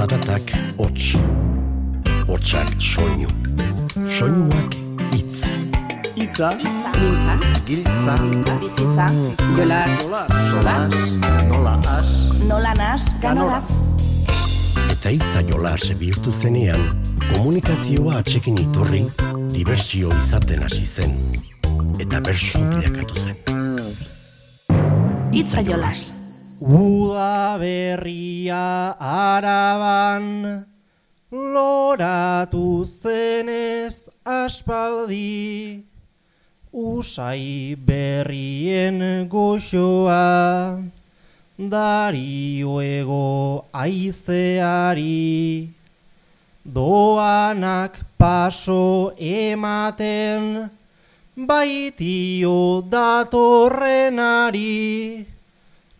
Zaratak hots, hotsak soinu, soinuak itz. Itza, Mintza, Giltza, bizitza, jolar, solas, nola as, nola nas, ganoraz. Eta itza jolas bihurtu zenean, komunikazioa atxekin iturri, dibertsio izaten hasi zen. Eta bersu bilakatu zen. Itza jolas. Uda berria araban, loratu zenez aspaldi, usai berrien goxoa, darioego aizeari, doanak paso ematen, baitio datorrenari,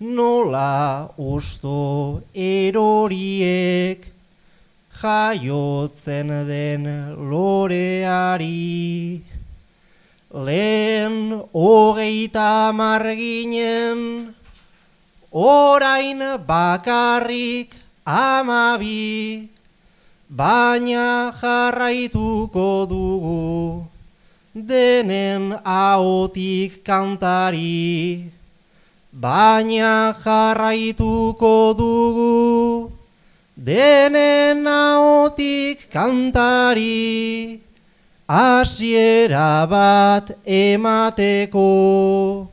nola usto eroriek jaiotzen den loreari. Lehen hogeita marginen, orain bakarrik amabi, baina jarraituko dugu denen ahotik kantari. Baina jarraituko dugu denen ahotik kantari hasiera bat emateko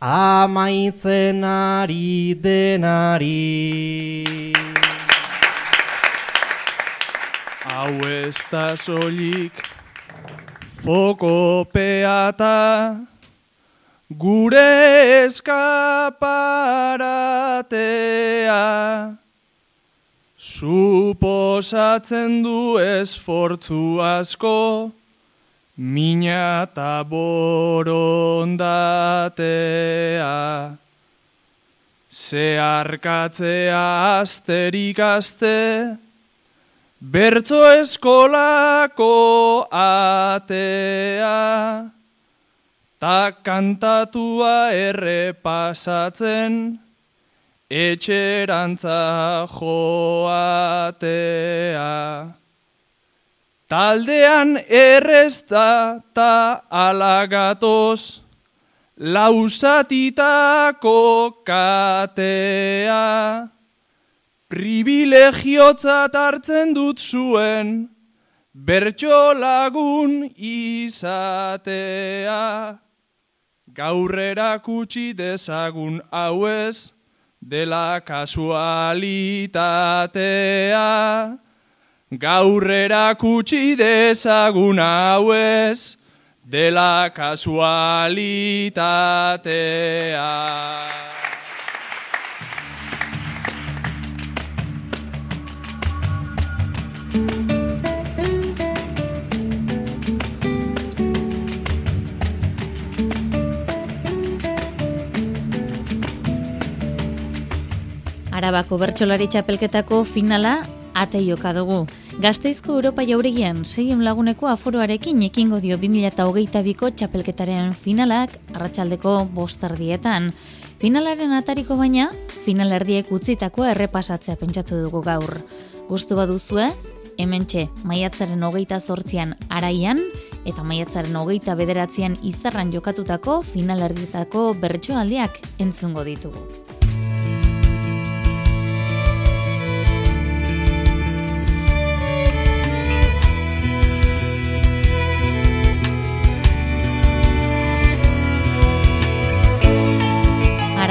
amaitzen ari denari. hau ez da soilik, foko peata, gure eskaparatea. Suposatzen du esfortzu asko, mina eta borondatea. Zeharkatzea asterik aste, bertzo eskolako atea. Ta kantatua errepasatzen, etxerantza joatea. Taldean errezta ta alagatoz, lausatitako katea. Privilegiotzat hartzen dut zuen, bertso lagun izatea. Gaurrera kutsi dezagun hauez, dela kasualitatea. Gaurrera kutsi dezagun hauez, dela kasualitatea. Arabako bertsolari txapelketako finala ate joka dugu. Gazteizko Europa jauregian seien laguneko aforoarekin ekingo dio 2008ko txapelketaren finalak arratsaldeko bostardietan. Finalaren atariko baina, finalerdiek utzitako errepasatzea pentsatu dugu gaur. Gustu baduzue, hementxe maiatzaren hogeita zortzian araian, eta maiatzaren hogeita bederatzean izarran jokatutako finalerdietako bertsoaldiak entzungo ditugu.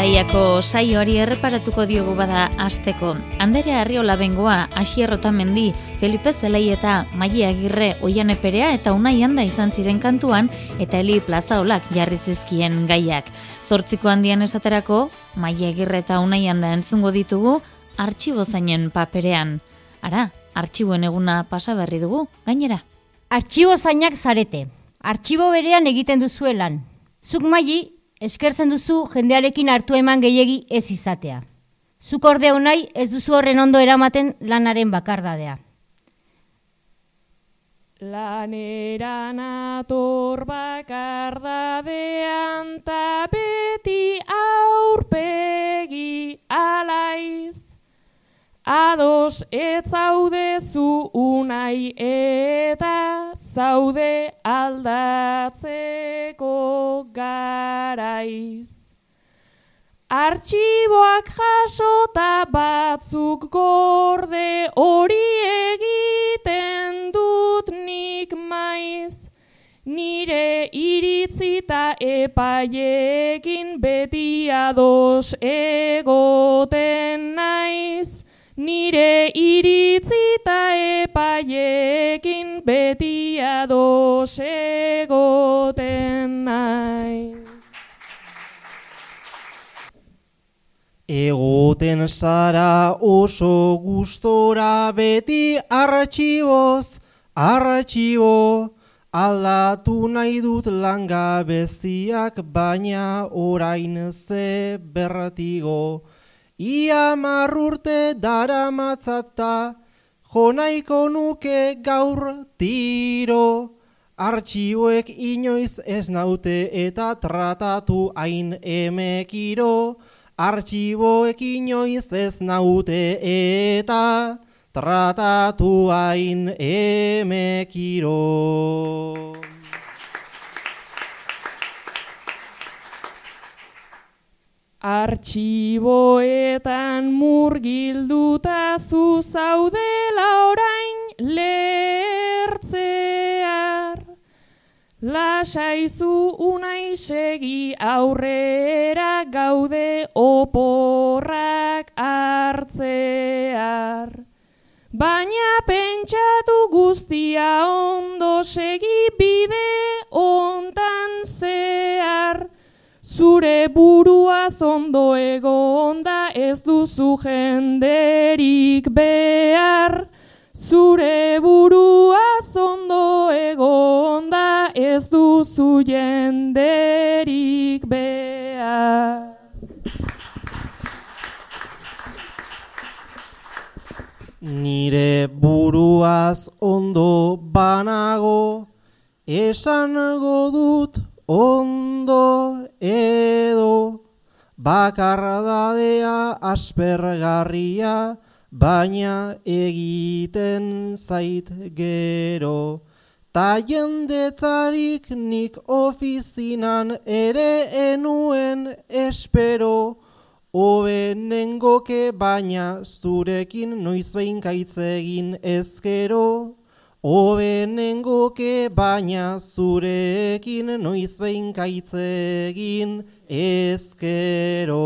Araiako saioari erreparatuko diogu bada asteko. Andrea Arriola bengoa, Asier Otamendi, Felipe Zelei eta Maia Agirre Oiane Perea eta Unai Handa izan ziren kantuan eta Eli Plazaolak jarri zizkien gaiak. Zortziko handian esaterako, Maia Agirre eta Unai Handa entzungo ditugu artxibo zainen paperean. Ara, artxiboen eguna pasa berri dugu, gainera. Artxibo zainak zarete. Artxibo berean egiten duzuelan. Zuk maili, eskertzen duzu jendearekin hartu eman gehiegi ez izatea. Zuk ordea nahi ez duzu horren ondo eramaten lanaren bakardadea. Lanera nator bakardadean ta beti aurpegi alaiz. Ados ez zaudezu unai eta zaude aldatzeko garaiz. Artxiboak jasota batzuk gorde hori egiten dut nik maiz. Nire iritzita epaiekin beti ados egoten naiz. Nire iritzita epaiekin beti ados egoten naiz. Egoten zara oso gustora beti arratxiboz, arratxibo, aldatu nahi dut langabeziak baina orain ze berratigo. Ia marrurte dara matzata, jonaiko nuke gaur tiro. Artxiboek inoiz ez naute eta tratatu hain emekiro. Artxiboekin inoiz ez naute eta tratatu hain emekiro. Artxiboetan murgilduta zu zaudela orain lertzear. Lasaizu unai segi aurrera gaude oporrak hartzear. Baina pentsatu guztia ondo segi bide ontan zehar. Zure buruaz ondo egonda ez duzu jenderik behar. Zure buruaz ondo egonda ez duzu jenderik behar. Nire buruaz ondo banago, esango dut ondo edo, bakardadea aspergarria, baina egiten zait gero. Ta jendetzarik nik ofizinan ere enuen espero, Obe nengoke baina zurekin noiz behin egin ezkero. Obe baina zurekin noiz behin egin ezkero.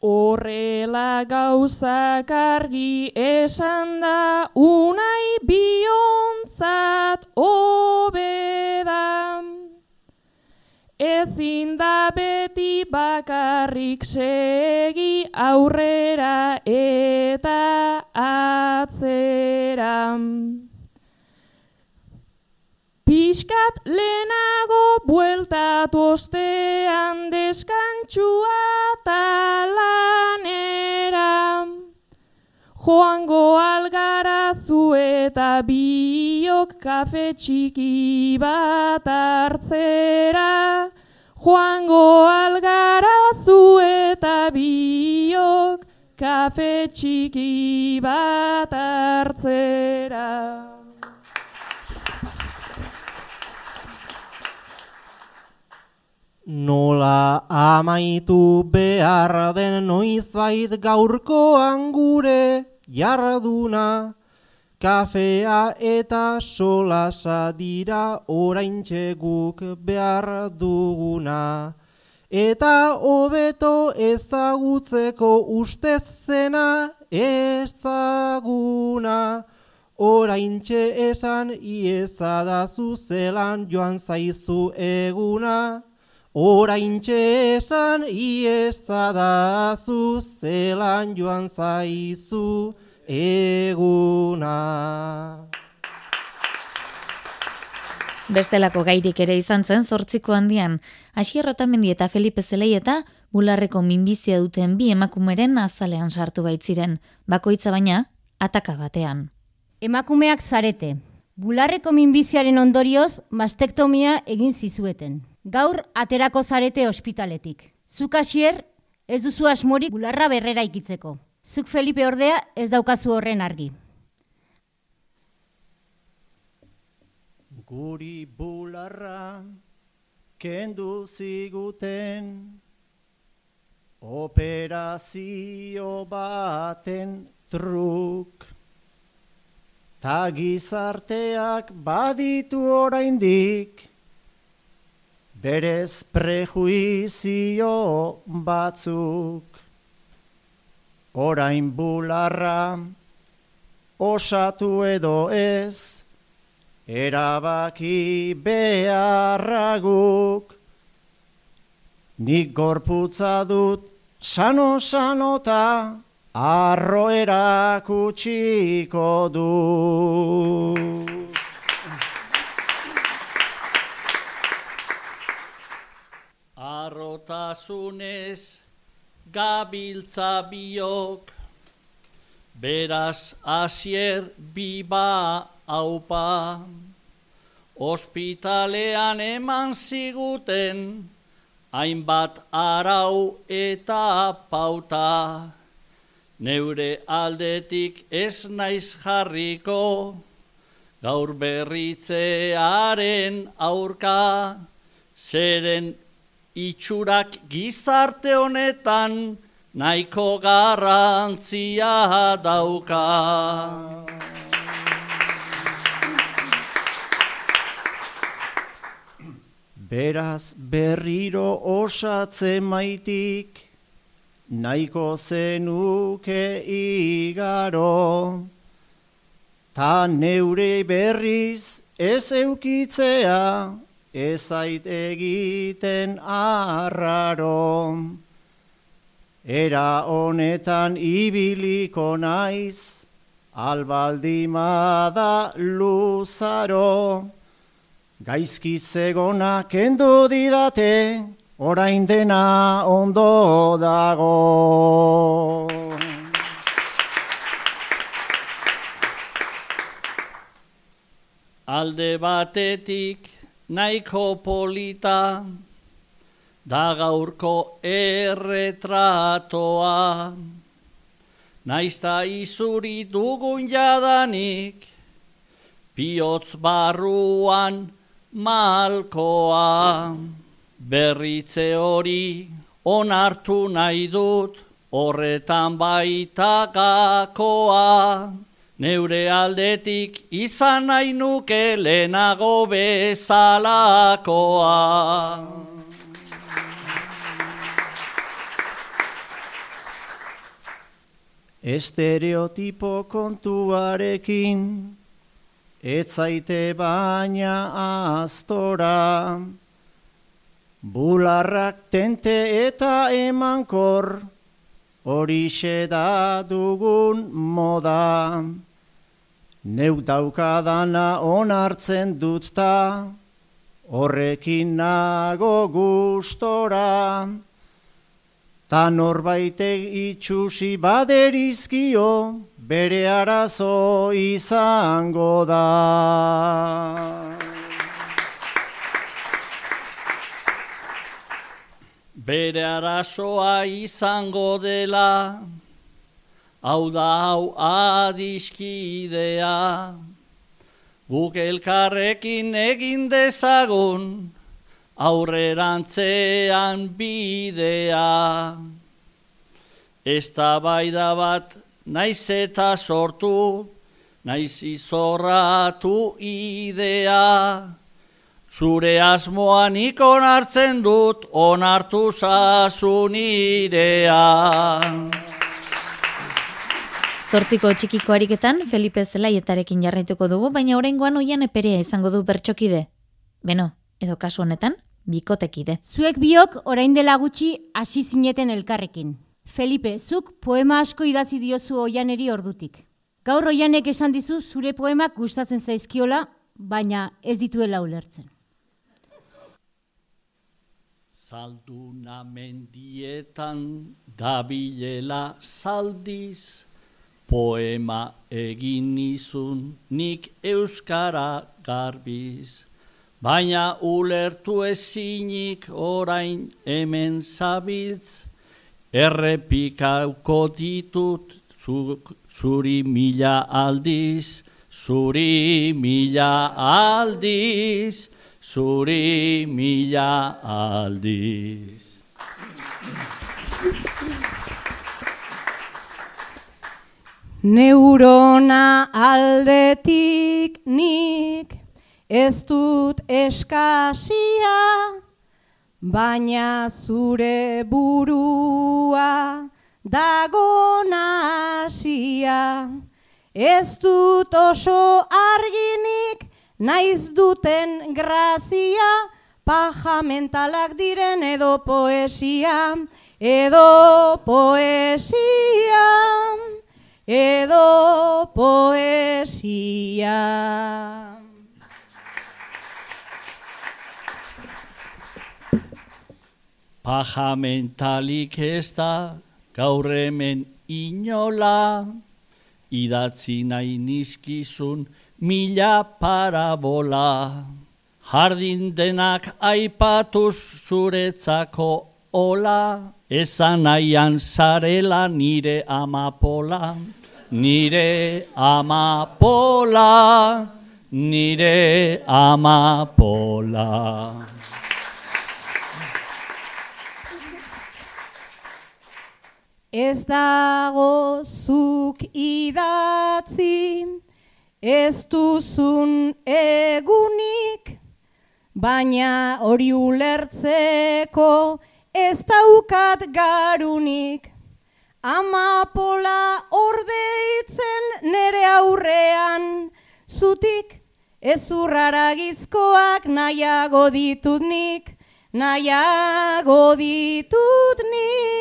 Horrela gauzak argi esan da unai biontzat obeda. Ezin da beti bakarrik segi aurrera eta atzera. Piskat lehenago bueltatu ostean deskantxua talanera. Joango algara zu eta biok kafe txiki bat hartzera. Joango algara zu eta biok kafe txiki bat hartzera. Nola amaitu behar den noizbait gaurkoan gure jarduna, kafea eta solasa dira oraintxe guk behar duguna. Eta hobeto ezagutzeko ustez zena ezaguna, oraintxe esan iezadazu zelan joan zaizu eguna. Oraintxe esan iezadazu zelan joan zaizu eguna. Bestelako gairik ere izan zen zortziko handian, Asier Rotamendi eta Felipe Zelei eta bularreko minbizia duten bi emakumeren azalean sartu baitziren, bakoitza baina, ataka batean. Emakumeak zarete. Bularreko minbiziaren ondorioz, mastektomia egin zizueten. Gaur aterako zarete ospitaletik. Zuk asier, ez duzu asmorik bularra berrera ikitzeko. Zuk Felipe ordea ez daukazu horren argi. Guri bularra kendu ziguten operazio baten truk. Ta gizarteak baditu oraindik berez prejuizio batzuk. Orain bularra osatu edo ez, erabaki beharraguk. Nik gorputza dut sano-sanota, arro erakutsiko du. Arrotasunez gabiltza biok, beraz asier biba haupa, ospitalean eman ziguten, hainbat arau eta pauta, neure aldetik ez naiz jarriko, gaur berritzearen aurka, zeren itxurak gizarte honetan nahiko garrantzia dauka. Beraz berriro osatze maitik, nahiko zenuke igaro, ta neure berriz ez eukitzea, ez ait egiten arraro. Era honetan ibiliko naiz, albaldimada luzaro. Gaizki zegona kendu didate, orain dena ondo dago. Alde batetik nahiko polita, da gaurko erretratoa. Naizta izuri dugun jadanik, bihotz barruan malkoa. Berritze hori onartu nahi dut, horretan baita gakoa. Neure aldetik izan nahi nuke lehenago bezalakoa. Estereotipo kontuarekin, ez zaite baina astora. Bularrak tente eta emankor, horixe dugun moda. Neu daukadana onartzen dut ta, horrekin nago gustora. Ta norbaitek itxusi baderizkio, bere arazo izango da. Bere arazoa izango dela, hau da hau adiskidea, guk elkarrekin egin dezagun, aurrerantzean bidea. Ez da bat naiz eta sortu, naiz izorratu idea. Zure asmoan ikon hartzen dut, onartu zasun idea. Zortziko txikiko ariketan, Felipe Zelaietarekin jarraituko dugu, baina oraingoan oian eperea izango du bertxokide. Beno, edo kasu honetan, bikotekide. Zuek biok orain dela gutxi hasi zineten elkarrekin. Felipe, zuk poema asko idatzi diozu oianeri ordutik. Gaur oianek esan dizu zure poemak gustatzen zaizkiola, baina ez dituela ulertzen. Zalduna mendietan dabilela zaldiz, poema egin nizun nik euskara garbiz. baina ulertu ezinik orain hemen zabiltz, errepikauko ditut zuri mila aldiz, zuri mila aldiz, zuri mila aldiz. Neurona aldetik nik ez dut eskasia, baina zure burua dago nasia. Ez dut oso arginik naiz duten grazia, paja mentalak diren edo poesia, edo poesia, edo poesia. Paja mentalik ez da gaur hemen inola, idatzi nahi nizkizun mila parabola. Jardin denak aipatuz zuretzako ola, ezan nahian zarela nire amapola, nire amapola, nire amapola. Ez dago zuk idatzi, ez duzun egunik, baina hori ulertzeko ez daukat garunik. Amapola ordeitzen nere aurrean, zutik ez urrara gizkoak nahiago ditut nik, nahiago ditut nik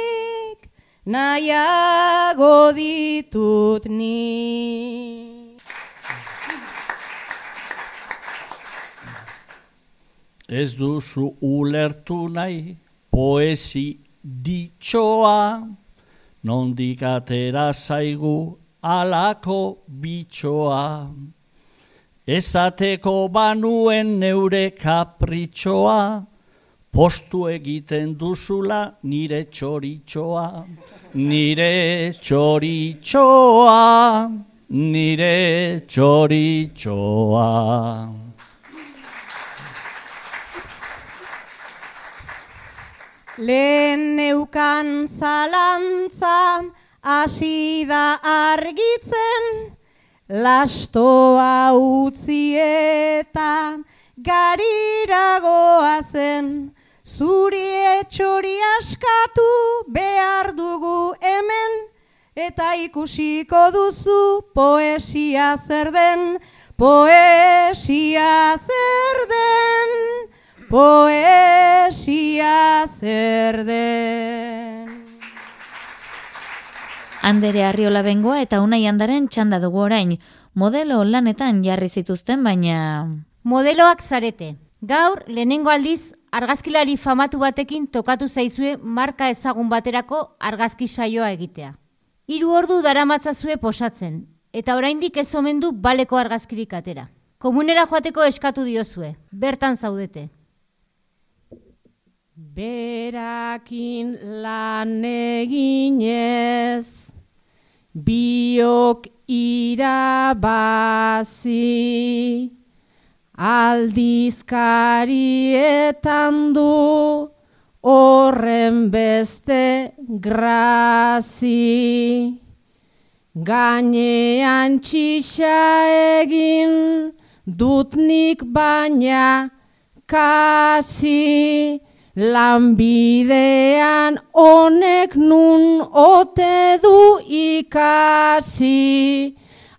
nahiago ditut ni. Ez duzu ulertu nahi poesi ditxoa, nondik atera zaigu alako bitxoa. Ezateko banuen neure kapritxoa, postu egiten duzula nire txoritxoa nire txoritxoa, nire txoritxoa. Lehen neukan zalantza, hasi da argitzen, lastoa utzi eta gariragoa zen, Zuri etxori askatu behar dugu hemen, eta ikusiko duzu poesia zer den, poesia zer den, poesia zer den. Andere Arriola bengoa eta unai handaren txanda dugu orain, modelo lanetan jarri zituzten baina... Modeloak zarete. Gaur, lehenengo aldiz, argazkilari famatu batekin tokatu zaizue marka ezagun baterako argazki saioa egitea. Hiru ordu daramatzazue posatzen, eta oraindik ez omen du baleko argazkirik atera. Komunera joateko eskatu diozue, bertan zaudete. Berakin lan eginez, biok irabazi, aldizkarietan du horren beste grazi. Gainean txixa egin dutnik baina kasi lanbidean honek nun ote du ikasi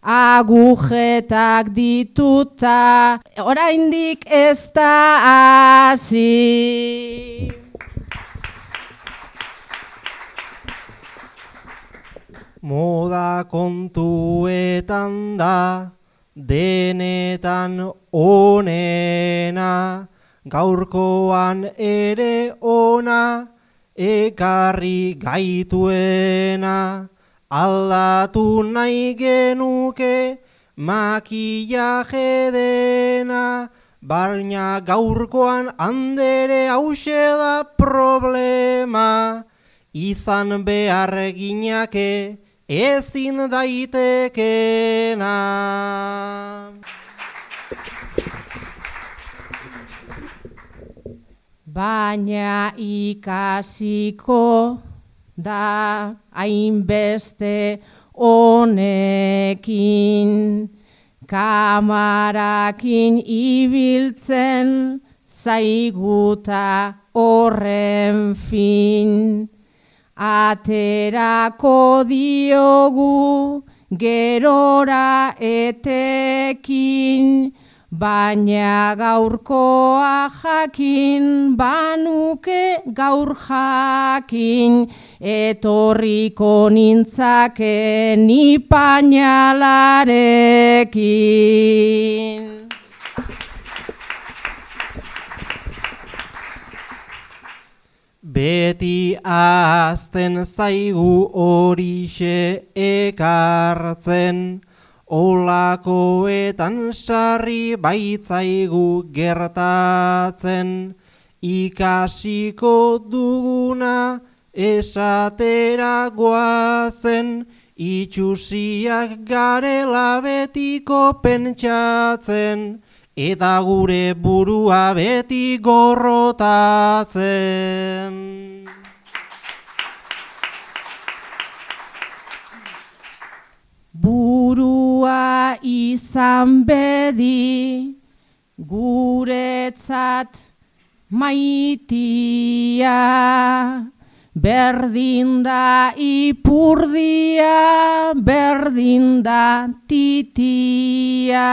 agujetak dituta, oraindik ez da hasi. Moda kontuetan da, denetan onena, gaurkoan ere ona, ekarri gaituena, aldatu nahi genuke makillaje dena. Baina gaurkoan handere hause da problema, izan behar ginake ezin daitekena. Baina ikasiko da hainbeste honekin kamarakin ibiltzen zaiguta horren fin. Aterako diogu gerora etekin, baina gaurkoa jakin, banuke gaur jakin, etorriko nintzake ni pañalarekin. Beti azten zaigu horixe ekartzen, olakoetan sarri baitzaigu gertatzen, ikasiko duguna esatera goazen, itxusiak garela betiko pentsatzen, eta gure burua beti gorrotatzen. Burua izan bedi guretzat maitia, berdin da ipurdia, berdin da titia.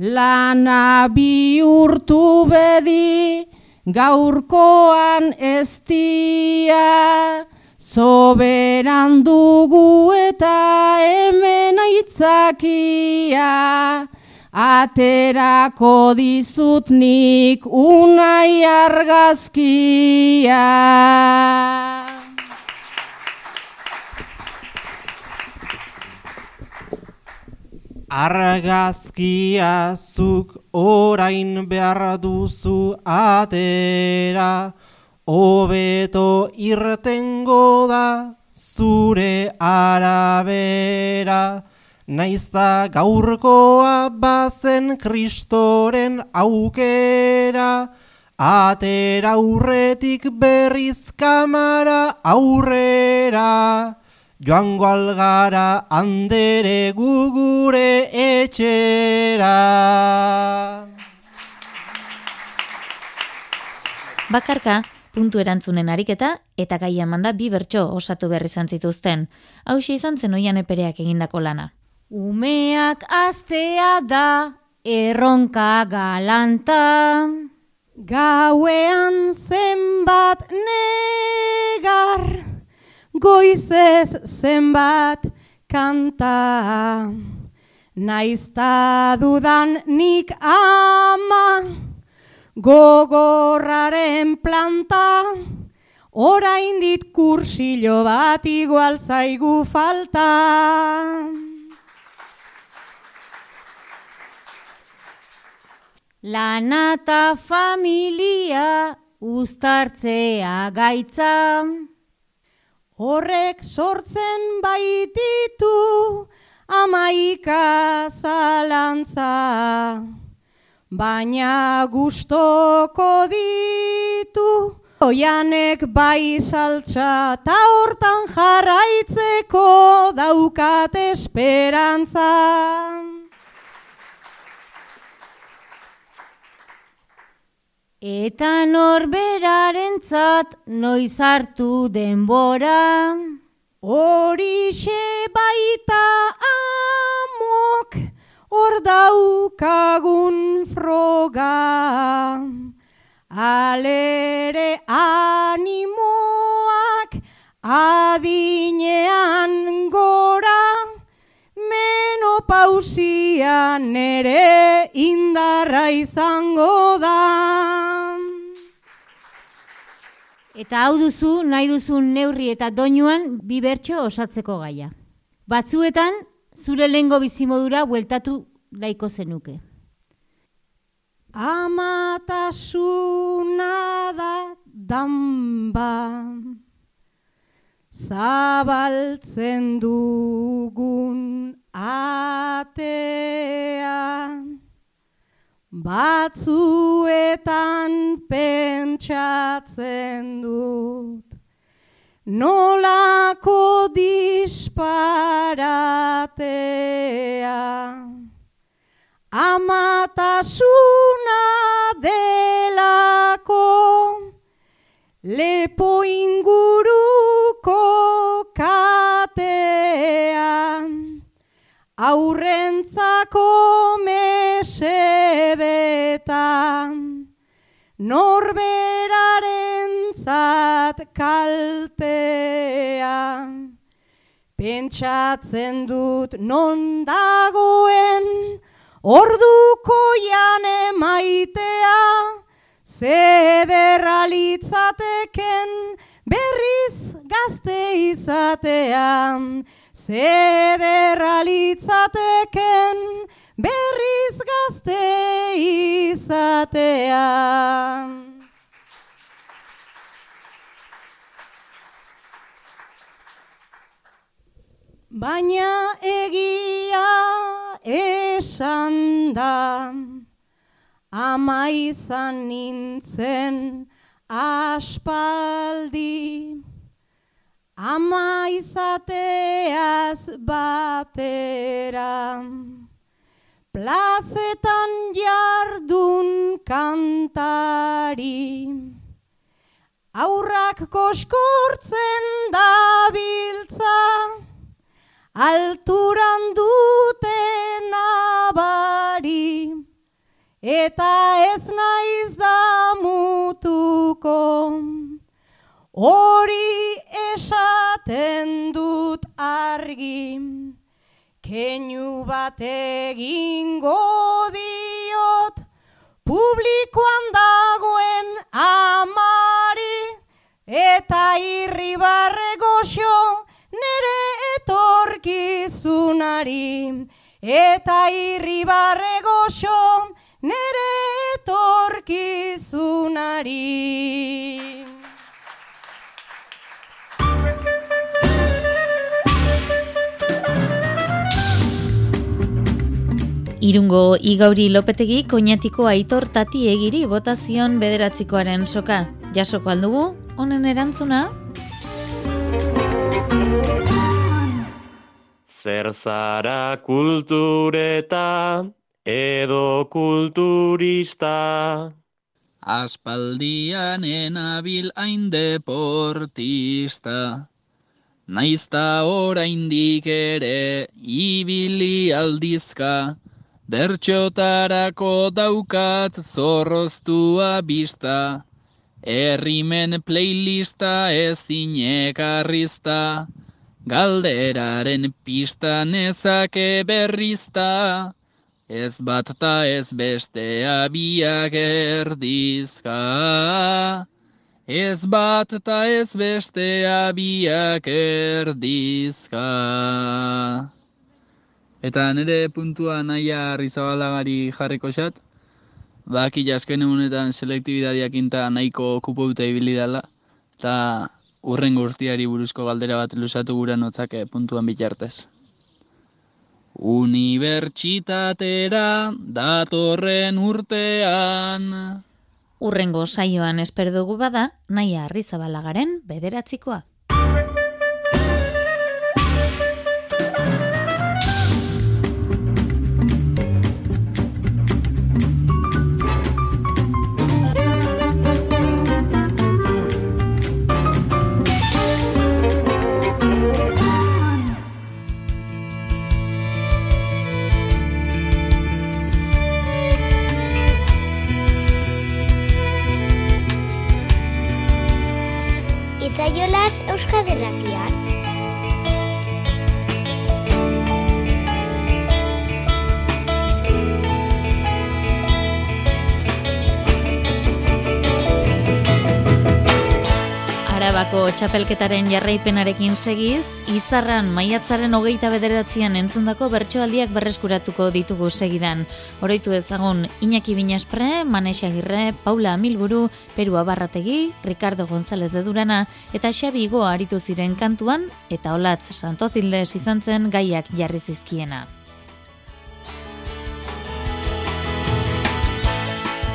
Lana bihurtu bedi gaurkoan estia, soberan dugu eta hemen aitzakia, aterako dizut nik unai argazkia. Argazkia zuk orain behar duzu atera, hobeto irtengo da zure arabera, naizta gaurkoa bazen kristoren aukera, atera aurretik berriz kamara aurrera, joango algara handere gugure etxera. Bakarka, puntu erantzunen ariketa eta gai manda bi bertso osatu berri izan zituzten. Hau izan zen oian epereak egindako lana. Umeak astea da erronka galanta. Gauean zenbat negar, goizez zenbat kanta. Naizta dudan nik ama, gogorraren planta, orain dit kursilo bat igual zaigu falta. Lanata familia uztartzea gaitza. Horrek sortzen baititu amaika zalantza, baina gustoko ditu oianek bai saltza, ta hortan jarraitzeko daukat esperantza. Eta norberarentzat noiz hartu denbora. Horixe baita amok, hor daukagun froga. Alere animoak adinean gora, menopausia nere indarra izango da. Eta hau duzu, nahi duzu neurri eta doinuan bi bertso osatzeko gaia. Batzuetan, zure lengo bizimodura bueltatu daiko zenuke. Amatasuna da damba Zabaltzen dugun atea Batzuetan pentsatzen dut Nolako disparatea? Amatasuna delako Lepo inguruko katea. Aurrentzako mesedetan Norberaren zat kaltea Pentsatzen dut non dagoen Orduko jane maitea Zederra litzateken berriz gazte izatean. Zederra litzateken berriz gazte izatean Baina egia esan da Ama izan nintzen aspaldi. Ama izateaz batera Plazetan jardun kantari. Aurrak koskortzen dabiltza alturan dute nabari, eta ez naiz da mutuko, hori esaten dut argi, keinu bat egingo diot, publikoan dagoen amari, eta irribarre goxo, etorkizunari eta irribarre goxo nere etorkizunari. Irungo Igauri Lopetegi koinatiko aitor tati egiri botazion bederatzikoaren soka. Jasoko aldugu, honen erantzuna? Zer zara kultureta edo kulturista? Aspaldian enabil hain deportista. Naizta oraindik ere ibili aldizka, bertxotarako daukat zorroztua bista, errimen playlista ezin ekarrizta, galderaren pista nezake berrizta, ez bat ta ez bestea biak erdizka. Ez bat ta ez bestea biak erdizka. Eta nire puntua naia rizabalagari jarriko xat, baki jasken egunetan selektibidadiak inta nahiko kupo dute ibili dela, eta urren gurtiari buruzko galdera bat lusatu gura notzake puntuan bitartez. Unibertsitatera datorren urtean. Urrengo saioan esperdugu bada, naia arrizabalagaren bederatzikoa. de guerra. Arabako txapelketaren jarraipenarekin segiz, izarran maiatzaren hogeita bederatzean entzundako bertsoaldiak berreskuratuko ditugu segidan. Oroitu ezagun Iñaki Binaspre, Manexa Agirre, Paula Amilburu, Peru Abarrategi, Ricardo González de Durana eta Xabi Igo aritu ziren kantuan eta Olatz Santozildes izan zen gaiak jarri zizkiena.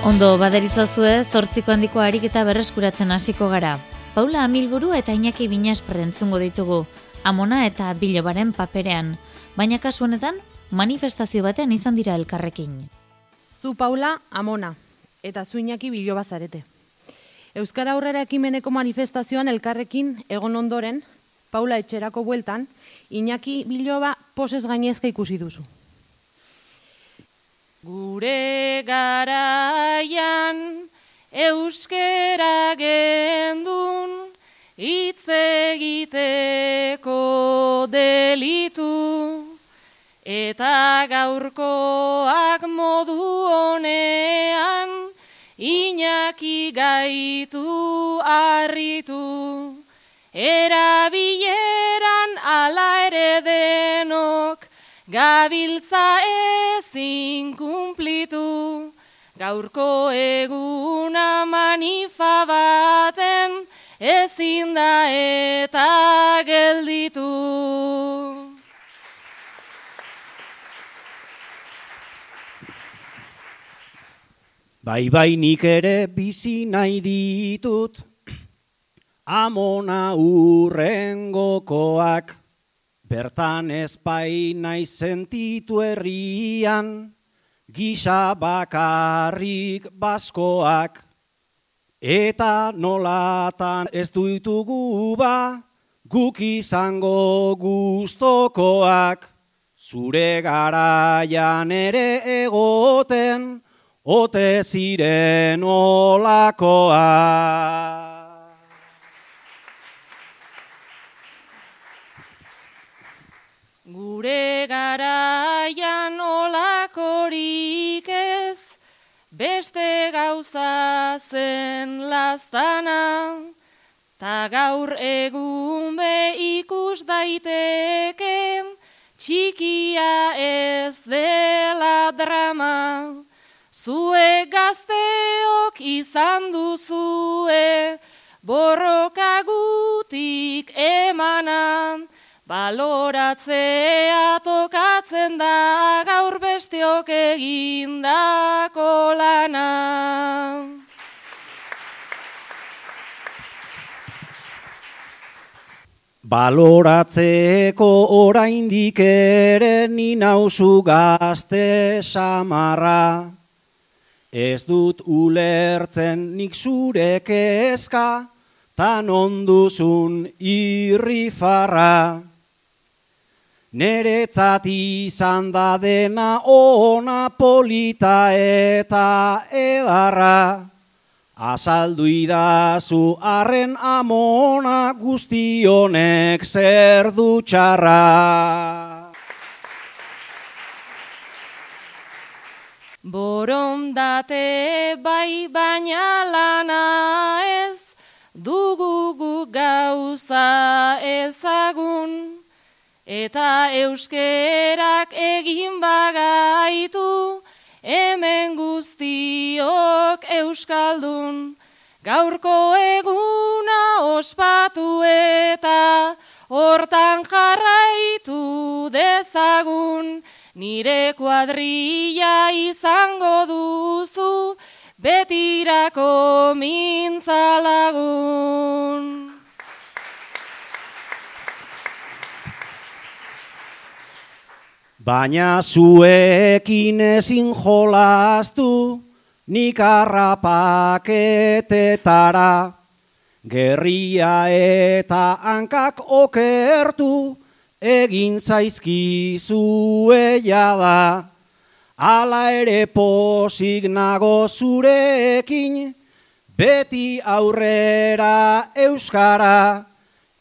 Ondo baderitzazue, zortziko handiko harik eta berreskuratzen hasiko gara. Paula Amilburu eta Iñaki Binaspre entzungo ditugu, amona eta bilobaren paperean. Baina kasu honetan, manifestazio batean izan dira elkarrekin. Zu Paula Amona eta zu Iñaki biloba zarete. Euskara aurrera ekimeneko manifestazioan elkarrekin egon ondoren, Paula etxerako bueltan, Iñaki biloba poses gainezka ikusi duzu. Gure garaian euskera gendun hitz egiteko delitu eta gaurkoak modu honean inaki gaitu arritu erabileran ala ere denok gabiltza ezin kumplitu, gaurko eguna manifa baten ezin da eta gelditu. Bai bai nik ere bizi nahi ditut, amona urrengokoak, Bertan ezpai nahi sentitu herrian, gisa bakarrik baskoak, eta nolatan ez duitugu ba, guk izango guztokoak, zure garaian ere egoten, ote ziren olakoak. Gure garaian olakorik ez, beste gauza zen lastana, ta gaur egun be ikus daiteke, txikia ez dela drama, zue gazteok izan duzue, borrokagutik emanan, Baloratzea tokatzen da gaur bestiok egindako lana. Baloratzeko oraindik ere ni nauzu gazte samarra. Ez dut ulertzen nik zure kezka, tan onduzun irrifarra. Neretzat izan da dena ona polita eta edarra. Azaldu idazu arren amona guztionek zer dutxarra. Borondate bai baina lana ez, dugu gauza ezagun. Eta euskerak egin bagaitu, hemen guztiok euskaldun. Gaurko eguna ospatu eta hortan jarraitu dezagun. Nire kuadrilla izango duzu, betirako mintzalagun. Baina zuekin ezin jolaztu, nik arrapaketetara, gerria eta hankak okertu, egin zaizkizue jada. Ala ere posik nago zurekin, beti aurrera euskara,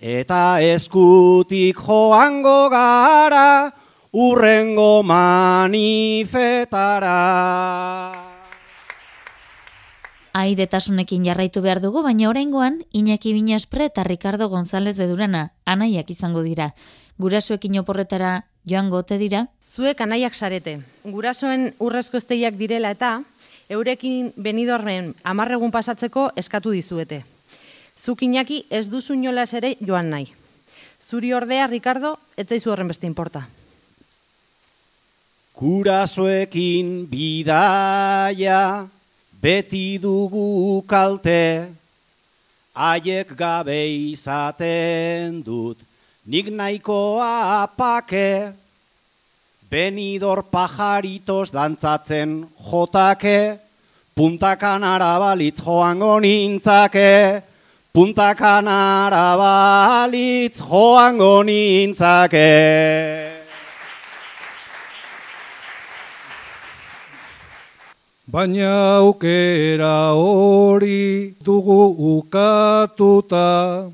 eta eskutik joango gara, urrengo manifetara. Aidetasunekin jarraitu behar dugu, baina oraingoan Iñaki Binaspre eta Ricardo González de Durana anaiak izango dira. Gurasoekin oporretara joan gote dira? Zuek anaiak sarete. Gurasoen urrezko esteiak direla eta eurekin benidorren amarregun pasatzeko eskatu dizuete. Zuk Iñaki ez duzu inolas ere joan nahi. Zuri ordea, Ricardo, ez zaizu horren beste inporta. Gurasoekin bidaia beti dugu kalte, haiek gabe izaten dut, nik nahikoa apake, benidor pajaritos dantzatzen jotake, puntakan arabalitz joango nintzake, puntakan arabalitz joango nintzake. Baina aukera hori dugu ukatuta,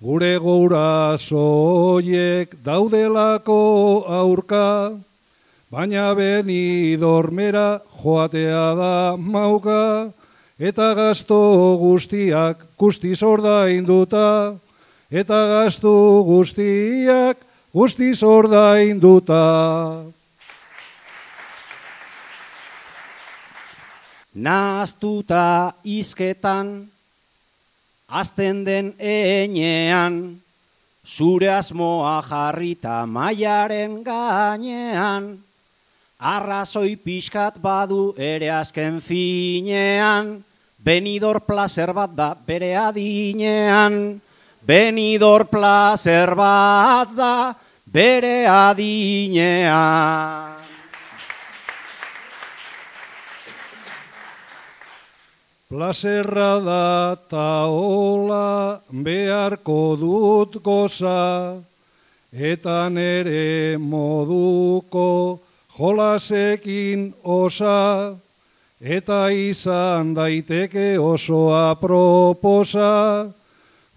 gure gurasoiek daudelako aurka, baina beni dormera joatea da mauka, eta gasto guztiak guztiz ordainduta, eta gastu guztiak guztiz ordainduta. Naztuta izketan, azten den enean, zure asmoa jarrita maiaren gainean, arrazoi pixkat badu ere azken finean, benidor placer bat da bere adinean, benidor placer bat da bere adinean. Plazerra da ta hola beharko dut goza, eta nere moduko jolasekin osa, eta izan daiteke oso aproposa,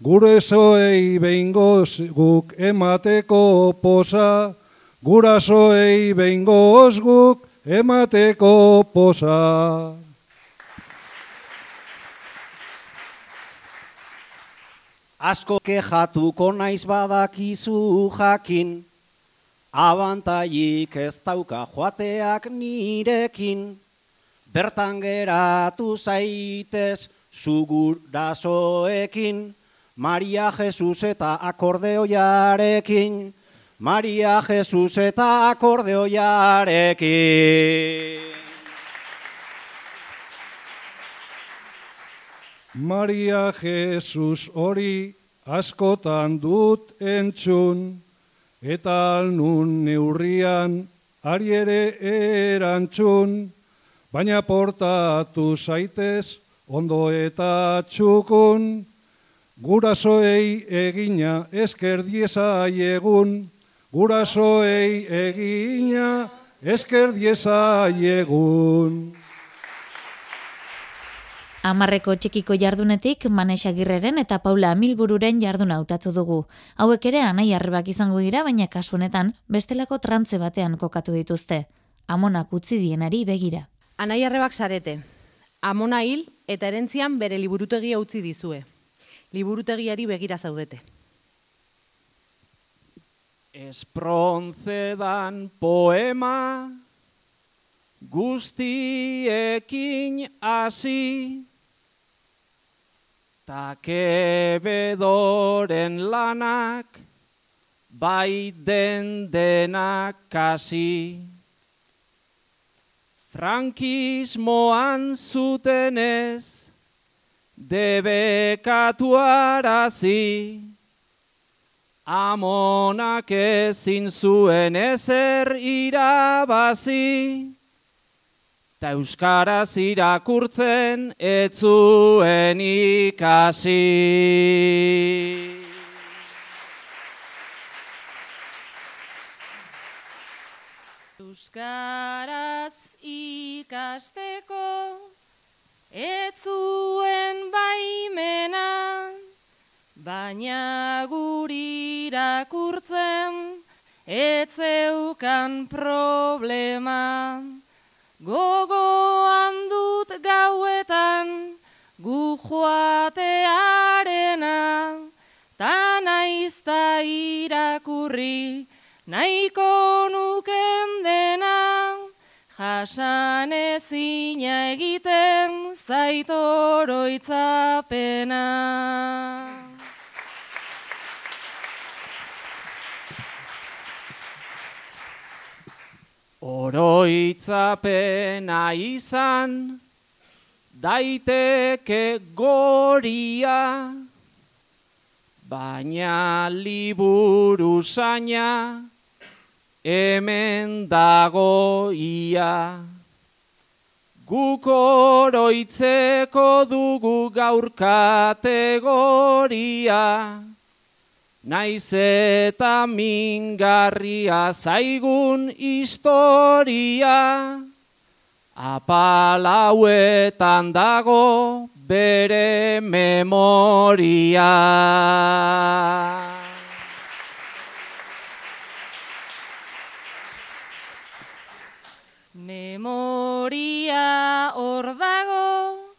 gure zoei behingoz guk emateko posa, gurasoei behingoz guk emateko posa. Asko kejatuko naiz badakizu jakin, abantaiik ez dauka joateak nirekin, bertan geratu zaitez zugurasoekin, Maria Jesus eta akordeoiarekin, Maria Jesus eta akordeoiarekin. Maria Jesus hori askotan dut entzun, eta alnun neurrian ari ere erantzun, baina portatu zaitez ondo eta txukun, gurasoei egina esker dieza egun, gurasoei egina esker dieza egun. Amarreko txikiko jardunetik Manex Agirreren eta Paula Milbururen jarduna hautatu dugu. Hauek ere anai arrebak izango dira, baina kasu honetan bestelako trantze batean kokatu dituzte. Amonak utzi dienari begira. Anai arrebak sarete. Amona hil eta erentzian bere liburutegia utzi dizue. Liburutegiari begira zaudete. Esprontzedan poema guztiekin hasi Takebedoren lanak bai den denak kasi. Frankismoan zutenez debekatu arazi. Amonak ezin zuen ezer irabazi. Ta euskaraz irakurtzen etzuen ikasi. Euskaraz ikasteko etzuen baimena, baina guri irakurtzen etzeukan problema. Gogoan dut gauetan, joatearena, ta naizta irakurri, nahiko nuken dena, jasan ezina egiten zaitoroitzapena. Oroitzapena izan, daiteke goria, baina liburu zaina, hemen dagoia. Guk oroitzeko dugu gaur kategoria, Naiz eta mingarria zaigun historia, apalauetan dago bere memoria. Memoria hor dago,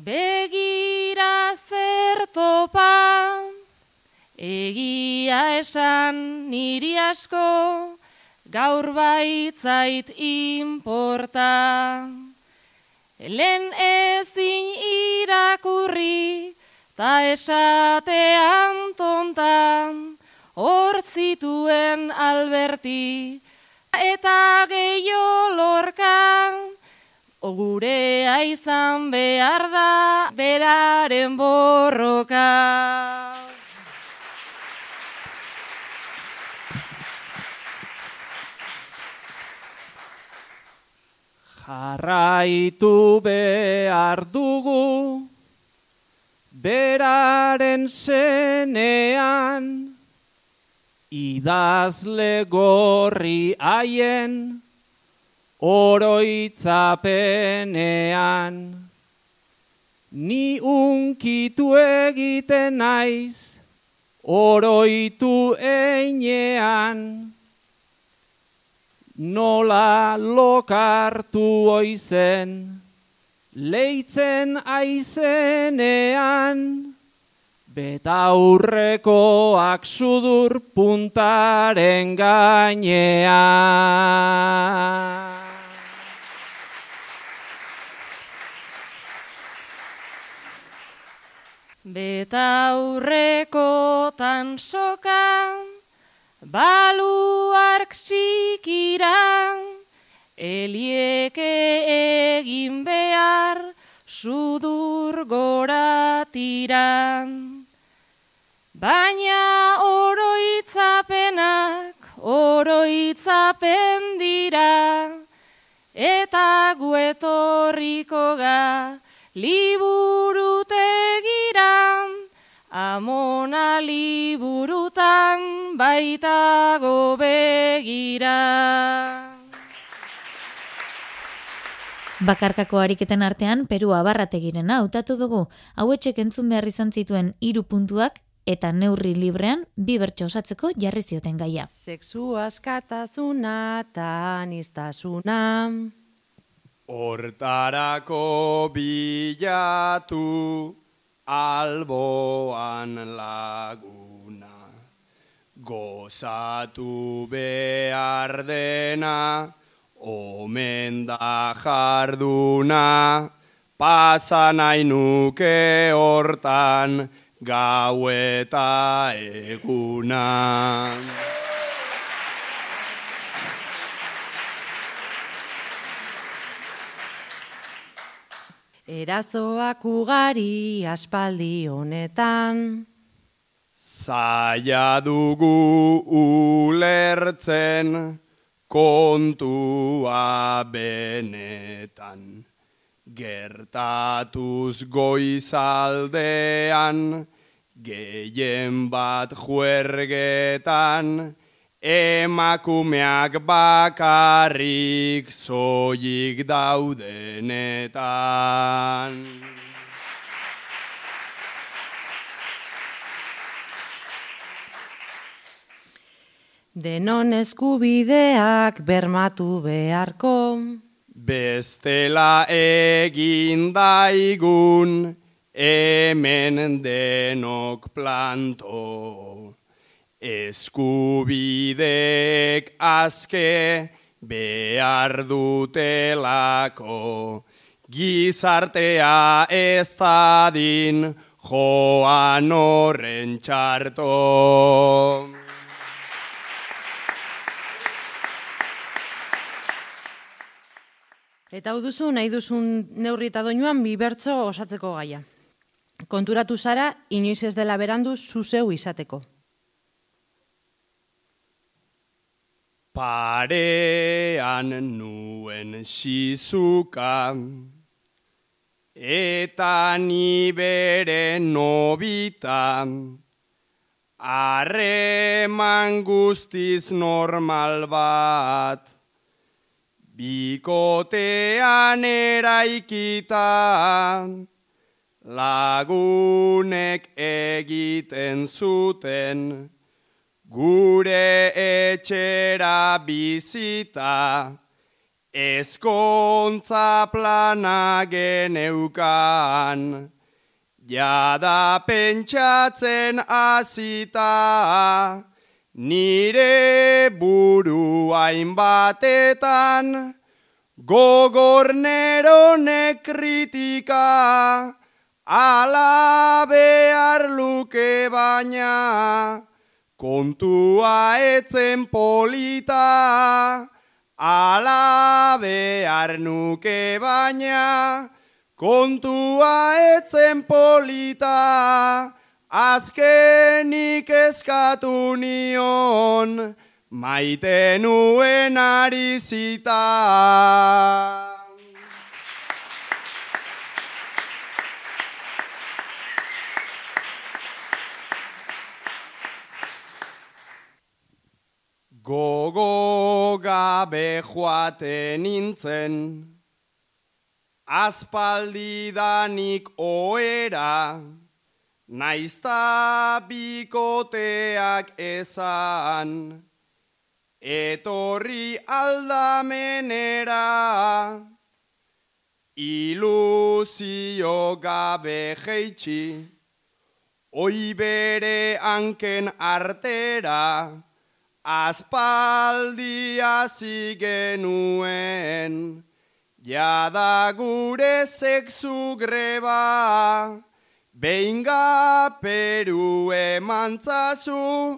begira zertopa, Egia esan niri asko, gaur baitzait inporta. Lehen ezin irakurri, ta esatean tontan, hor zituen alberti, eta gehiago lorkan, Ogurea izan behar da, beraren borroka. Jarraitu behar dugu, beraren zenean, idazle gorri haien, oroitzapenean. Ni unkitu egiten naiz, oroitu einean, nola lokartu oizen, leitzen aizenean, betaurrekoak sudur puntaren gainean. Betaurrekotan sokan, Baluark zikiran, elieke egin behar, sudur goratiran. Baina oroitzapenak, oroitzapen dira, eta guetorriko ga, liburutegiran, Amona liburutan baitago begira. Bakarkako ariketen artean Peru abarrategirena hautatu dugu. Hauetxek entzun behar izan zituen hiru puntuak eta neurri librean bi bertso osatzeko jarri zioten gaia. Sexu askatasuna eta anistasuna. Hortarako bilatu alboan laguna. Gozatu behar dena, omen da jarduna, pasa nahi nuke hortan, gau eta eguna. Erazoak ugari aspaldi honetan. Zaila dugu ulertzen kontua benetan. Gertatuz goizaldean, gehien bat juergetan, emakumeak bakarrik zoik daudenetan. Denon eskubideak bermatu beharko. Bestela egin daigun, hemen denok planto. Eskubidek azke behar dutelako, gizartea ez dadin joan horren txarto. Eta hau duzu, nahi duzun neurri eta doinuan bi bertso osatzeko gaia. Konturatu zara, inoiz ez dela berandu zuzeu izateko. Parean nuen sizuka eta ni bere nobita harreman guztiz normal bat. Bikotean eraikita lagunek egiten zuten Gure etxera bizita, eskontza plana geneukan, jada pentsatzen azita, nire buru hainbatetan, gogorneronek kritika, ala behar luke baina, Kontua etzen polita, ala behar nuke baina, kontua etzen polita, azkenik eskatu nion, maite nuen arizita. Gogo gabe joaten nintzen, aspaldidanik oera, naizta bikoteak esan, etorri aldamenera, iluzio gabe jeitsi, oi bere anken artera, aspaldi hasi genuen, jada gure sexu greba, behinga peru emantzazu,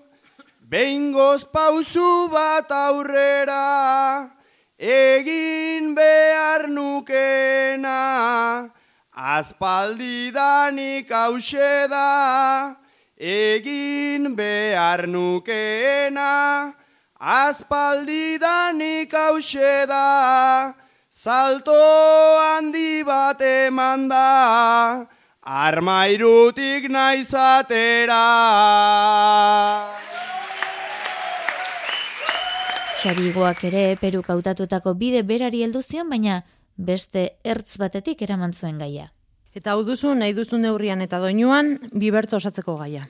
behingoz pausu bat aurrera, egin behar nukena, aspaldi danik hause da, egin behar nukeena, aspaldidanik hause da, salto handi bat eman da, armairutik naizatera. Xarigoak ere peruk hautatutako bide berari heldu zion, baina beste ertz batetik eraman zuen gaia. Eta hau duzu, nahi duzu neurrian eta doinuan, bi bertso osatzeko gaia.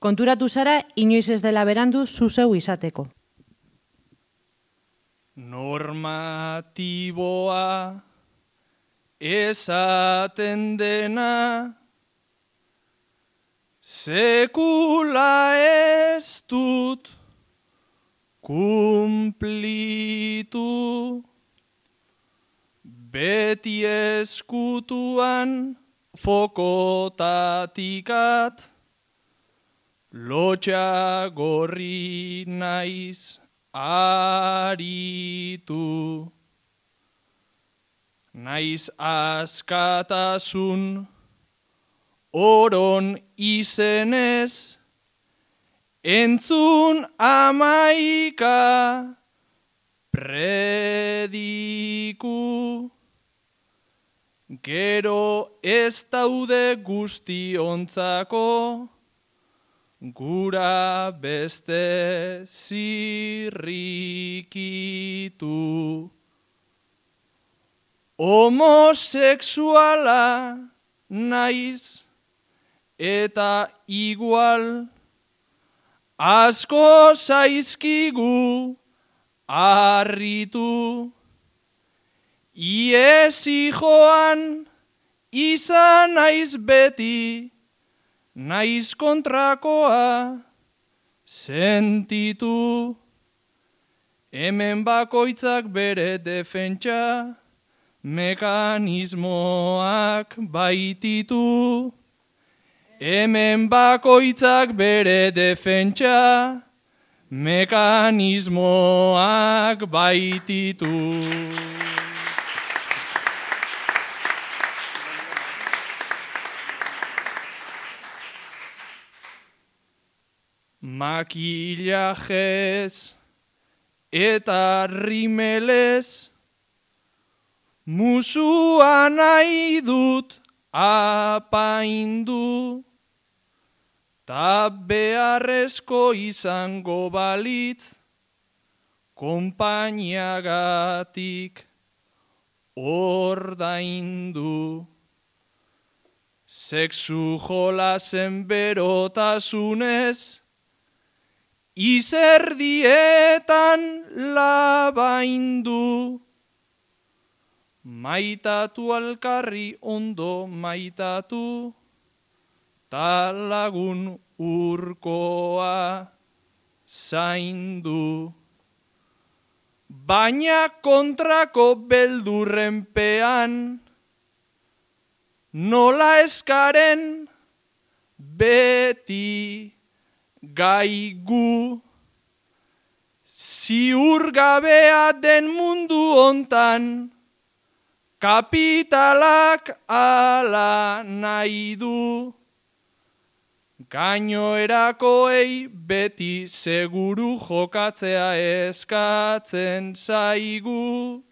Konturatu zara, inoiz ez dela berandu zuzeu izateko. Normatiboa esaten dena sekula ez dut kumplitu beti eskutuan fokotatikat lotxa gorri naiz aritu. Naiz askatasun oron izenez, entzun amaika prediku. Gero ez daude guztiontzako, gura beste zirrikitu. Homosexuala naiz eta igual asko zaizkigu arritu. Iezi joan izan naiz beti, naiz kontrakoa, sentitu, hemen bakoitzak bere defentsa, mekanismoak baititu, hemen bakoitzak bere defentsa, mekanismoak baititu. Makillajez eta rimelez, musua nahi dut apaindu, ta beharrezko izango balitz, kompainiagatik ordaindu. Sexu jolazen berotasunez, izerdietan labaindu. Maitatu alkarri ondo maitatu, ta lagun urkoa zaindu. Baina kontrako beldurrenpean, nola eskaren beti gaigu. Ziur gabea den mundu hontan, kapitalak ala nahi du. Gainoerakoei beti seguru jokatzea eskatzen zaigu.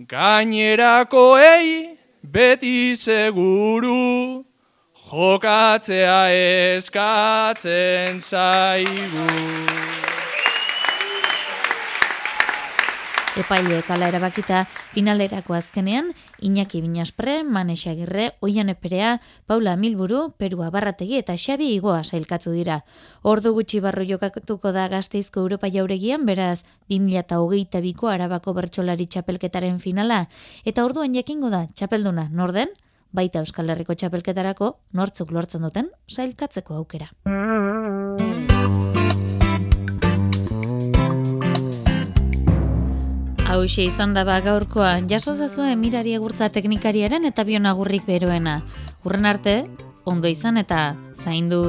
Gainerakoei beti seguru jokatzea eskatzen zaigu. Epaile kala erabakita finalerako azkenean, Iñaki Binaspre, Manex Agirre, Oian Eperea, Paula Milburu, Perua Barrategi eta Xabi Igoa sailkatu dira. Ordu gutxi barru jokatuko da gazteizko Europa jauregian, beraz 2008ko arabako bertsolari txapelketaren finala, eta orduan jakingo da txapelduna norden, baita Euskal Herriko txapelketarako nortzuk lortzen duten sailkatzeko aukera. Hau izan da ba gaurkoa, jaso zazue mirari egurtza teknikariaren eta bionagurrik beroena. Urren arte, ondo izan eta zaindu.